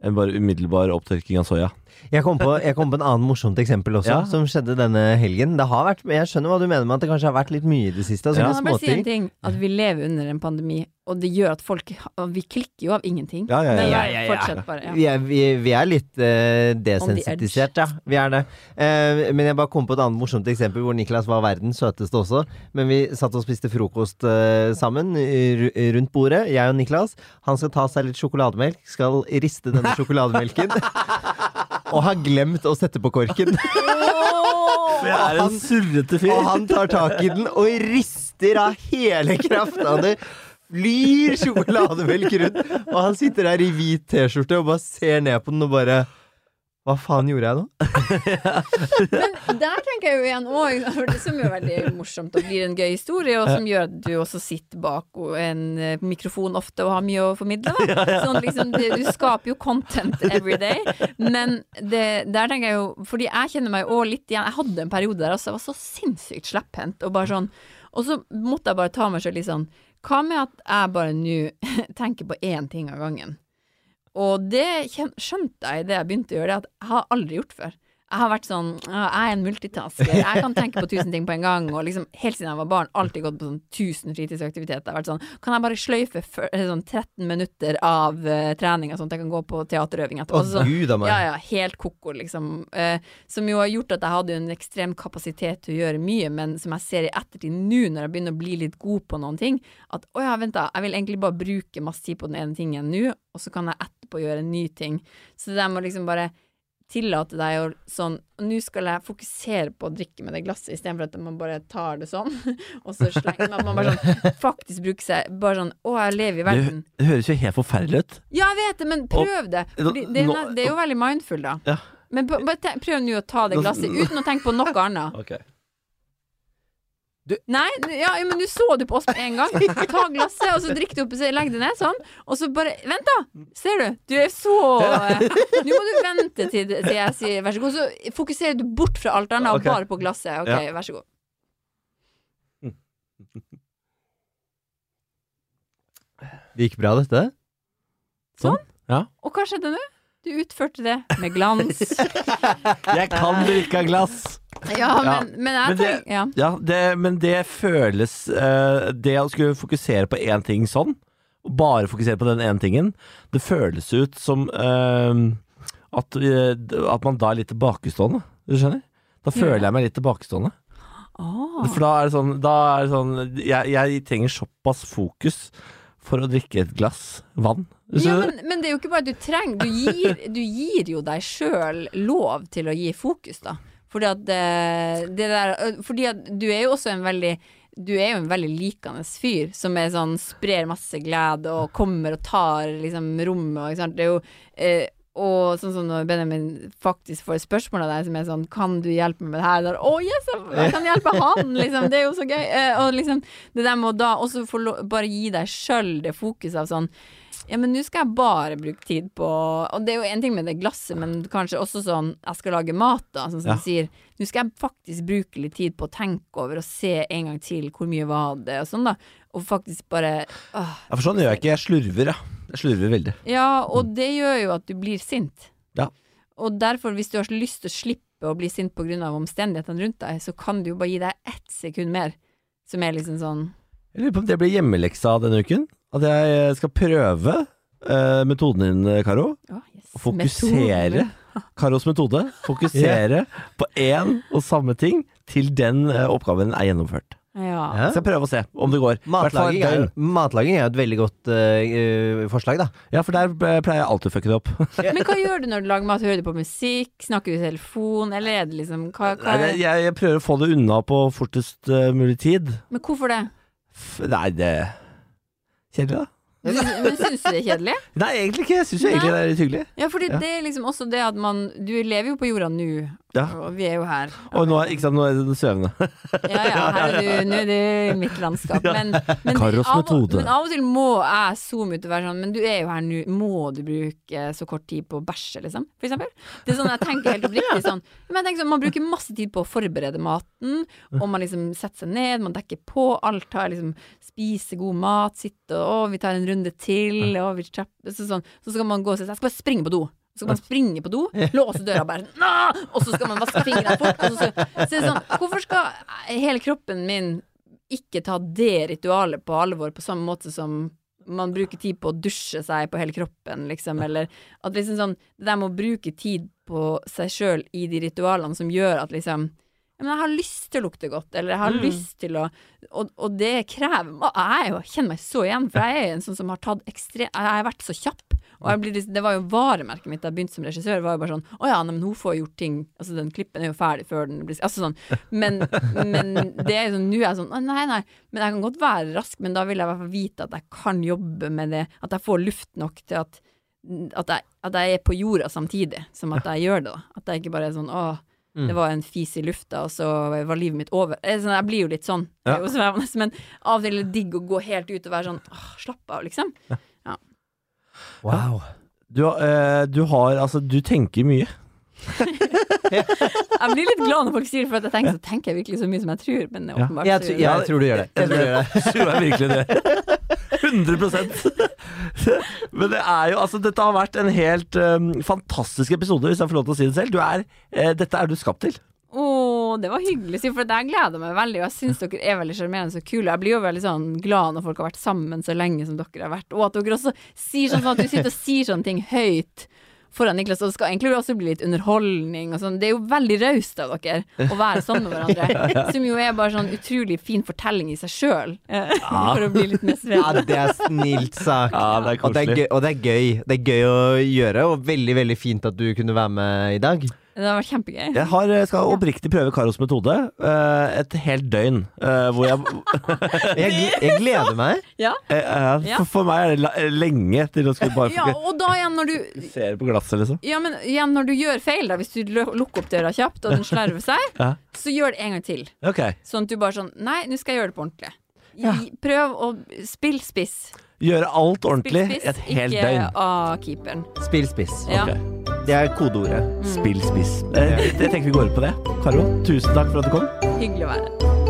en bare umiddelbar opptørking av soya. Jeg kom, på, jeg kom på en annen morsomt eksempel også, Ja. som skjedde denne helgen. Det har vært, jeg skjønner hva du mener med at det kanskje har vært litt mye i det siste. Altså Ja. Kan jeg bare si en ting? At vi lever under en pandemi, og det gjør at folk Vi klikker jo av ingenting. Ja, ja, ja. Men Ja, ja, ja. fortsett bare. Ja. Vi er, vi, vi er litt uh, desensitisert, ja. Vi er det. Uh, men jeg bare kom på et annet morsomt eksempel hvor Niklas var verdens søteste også. Men vi satt og spiste frokost uh, sammen rundt bordet, jeg og Niklas. Han skal ta seg litt sjokolademelk, skal riste denne sjokolademelken. Og har glemt å sette på korken. Jeg er en surrete fyr. Og han tar tak i den og rister av hele krafta. Det flyr sjokolademelk rundt. Og han sitter der i hvit T-skjorte og bare ser ned på den og bare Hva faen gjorde jeg nå? Men der tenker jeg jo igjen òg, som er veldig morsomt og blir en gøy historie, og som gjør at du også sitter bak en eh, mikrofon ofte og har mye å formidle. Da. Sånn liksom, du skaper jo content every day, men det, der tenker jeg jo Fordi jeg kjenner meg òg litt igjen Jeg hadde en periode der altså, jeg var så sinnssykt slepphendt, og bare sånn Og så måtte jeg bare ta meg sjøl litt sånn Hva med at jeg bare nå tenker på én ting av gangen? Og det skjønte jeg idet jeg begynte å gjøre det, at jeg har aldri gjort før. Jeg har vært sånn Jeg er en multitasker. Jeg kan tenke på tusen ting på en gang. Og liksom helt siden jeg var barn, alltid gått på sånn tusen fritidsaktiviteter. Jeg har vært sånn Kan jeg bare sløyfe eh, sånn 13 minutter av uh, treninga, sånn at jeg kan gå på teaterøving etterpå? Å, sånn, gud a meg. ja, ja, helt koko, liksom. Uh, som jo har gjort at jeg hadde en ekstrem kapasitet til å gjøre mye, men som jeg ser i ettertid nå, når jeg begynner å bli litt god på noen ting, at å ja, vent da, jeg vil egentlig bare bruke masse tid på den ene tingen nå, og så kan jeg etterpå gjøre en ny ting. Så det der med å liksom bare tillate deg å sånn Nå skal jeg fokusere på å drikke med det glasset, istedenfor at man bare tar det sånn, og så slenger man. Man bare sånn faktisk bruker seg Bare sånn Å, jeg lever i verden. det høres jo helt forferdelig ut. Ja, jeg vet det, men prøv det. Fordi det, det er jo veldig mindful, da. Ja. Men bare prøv nå å ta det glasset uten å tenke på noe annet. Ok. Nei, ja, men du så det på oss med en gang. Ta glasset, og så drikk det opp, og legg det ned sånn. Og så bare Vent, da! Ser du? Du er så Nå må du vente til, til jeg sier vær så god. Så fokuserer du bort fra alt annet og bare på glasset. Ok, Ja. vær så god. Det gikk bra, dette? Sånn. Ja. Og hva skjedde nå? Du utførte det med glans. Jeg kan drikke av glass! Ja, men, men jeg Men det- tenker ja. Ja, det, men det føles uh, Det å skulle fokusere på én ting sånn, og bare fokusere på den ene tingen, det føles ut som uh, at, uh, at man da er litt tilbakestående. Du skjønner? Da føler jeg meg litt tilbakestående. Oh. For da er det sånn, da er det sånn jeg, jeg trenger såpass fokus for å drikke et glass vann. Ja, men, men det er jo ikke bare at du trenger Du gir, du gir jo deg sjøl lov til å gi fokus, da. Fordi at eh, det der Fordi at du er jo også en veldig du er jo en veldig likende fyr som er sånn, sprer masse glede og kommer og tar liksom rommet. Og, er jo, eh, og sånn som når Benjamin faktisk får spørsmål av deg som er sånn Kan du hjelpe meg med det her? Da, Å, yes, jeg- kan hjelpe han! Liksom, det er jo så gøy. Eh, og liksom det der med å da også få bare gi deg sjøl det fokuset av sånn ja, men nå skal jeg bare bruke tid på Og det er jo en ting med det glasset, men kanskje også sånn Jeg skal lage mat, da, sånn som Ja. du sier. Nå skal jeg faktisk bruke litt tid på å tenke over og se en gang til hvor mye var det, og sånn, da. Og faktisk bare åh. Ja, for sånn gjør jeg ikke. Jeg slurver, ja. Jeg slurver veldig. Ja, og det gjør jo at du blir sint. Ja. Og derfor, hvis du har lyst til å slippe å bli sint av omstendighetene rundt deg, så kan du jo bare gi deg ett sekund mer, som er liksom sånn Jeg lurer på om det blir hjemmeleksa denne uken. At jeg skal prøve eh, metoden din, Karo. Oh, yes, fokusere. Karos metode. Fokusere på én og samme ting til den eh, oppgaven er gjennomført. Ja. Jeg skal prøve å se om det går. I hvert fall Matlaging er, matlaging er jo et veldig godt eh, eh, forslag, da. Ja, for der eh, pleier jeg alltid å fucke det opp. Men hva gjør du når du lager mat? Hører du på musikk? Snakker du i telefon? Eller er det liksom hva, hva Nei, jeg, jeg prøver å få det unna på fortest uh, mulig tid. Men hvorfor det? F nei, det Kjedelig, da? Men syns du det er kjedelig? Nei, egentlig ikke. Jeg syns egentlig det er litt hyggelig. Ja, fordi Ja. det er liksom også det at man Du lever jo på jorda nå, Ja. og vi er jo her. Og nå er, ikke sant, nå er det svevende. Ja ja, her er du, nå er i mitt landskap. Men, men, Karos av, men av og til må jeg zoome ut og være sånn Men du er jo her nå, må du bruke så kort tid på å bæsje, liksom? For eksempel. Det er sånn jeg tenker helt oppriktig sånn. Men jeg tenker sånn, Man bruker masse tid på å forberede maten, og man liksom setter seg ned, man dekker på, alt tar liksom Spise god mat, sitte og Å, vi tar en runde til, og så, sånn. så skal man gå og si Jeg skal bare springe på do. Så skal man springe på do, låse døra bare «Nå!» Og så skal man vaske fingrene fort. Og så, så, så sånn, hvorfor skal hele kroppen min ikke ta det ritualet på alvor på samme måte som man bruker tid på å dusje seg på hele kroppen, liksom, eller at liksom sånn Det der med å bruke tid på seg sjøl i de ritualene som gjør at liksom men jeg har lyst til å lukte godt, eller jeg har lyst til å Og, og det krever og Jeg jo, kjenner meg så igjen, for jeg er en sånn som har tatt ekstrem Jeg har vært så kjapp. Og blir, liksom- det var jo varemerket mitt da jeg begynte som regissør. var jo bare sånn Å ja, men hun får gjort ting Altså, den klippen er jo ferdig før den blir Altså sånn. Men, men det er jo sånn Nå er jeg sånn «Å, Nei, nei. Men jeg kan godt være rask, men da vil jeg i hvert fall vite at jeg kan jobbe med det. At jeg får luft nok til at at jeg, at jeg er på jorda samtidig som at jeg gjør det. da At jeg ikke bare er sånn Å, det var en fis i lufta, og så var livet mitt over. Jeg, sånn, blir jo litt sånn. Det er jo men av og til er det digg å gå helt ut og være sånn Åh, slapp av, liksom. Wow. Du, eh, du har Altså, du tenker mye. Jeg blir litt glad når folk sier det, for at jeg tenker så tenker jeg virkelig så mye som jeg tror, men Ja. åpenbart Jeg, tror, tr- jeg jeg tror du gjør det. Jeg tror du gjør det. Tror jeg virkelig det. 100 Men det er jo Altså, dette har vært en helt um, fantastisk episode, hvis jeg får lov til å si det selv. Du er, uh, dette er du skapt til. Å, det var hyggelig, for jeg gleder meg veldig, og jeg syns dere er veldig sjarmerende og kule. Jeg blir jo veldig sånn glad når folk har vært sammen så lenge som dere har vært, og at dere også sier sånn, sånn at du sitter og sier sånne ting høyt foran Niklas, og det skal egentlig også bli litt underholdning og sånn. Det er jo veldig raust av dere å være sammen med hverandre, som jo er bare sånn utrolig fin fortelling i seg sjøl, for å bli litt mer Ja, det er snilt sagt. Ja, det er og, det er gøy, og det er gøy. Det er gøy å gjøre, og veldig veldig fint at du kunne være med i dag. Det har vært kjempegøy. Jeg har, skal oppriktig prøve Karos metode eh, et helt døgn. eh, hvor jeg, Jeg, jeg gleder meg. Ja. eh, eh, for, for meg er det lenge til å skulle bare ja, og da igjen når du Ser på glasset, liksom. Ja, men igjen når du gjør feil, da, hvis du lukker opp døra kjapt, og den slerver seg, Ja. så gjør det en gang til. Okay. Sånn at du bare sånn Nei, nå skal jeg gjøre det på ordentlig. Ja. Prøv å spille spiss. Gjøre alt Spill ordentlig spiss, et helt ikke døgn. av keeperen. Spill spiss. Ja. Det er kodeordet. Mm. Spill spiss. Det jeg tenker vi går ut på det. Karo, tusen takk for at du kom. Hyggelig å være her.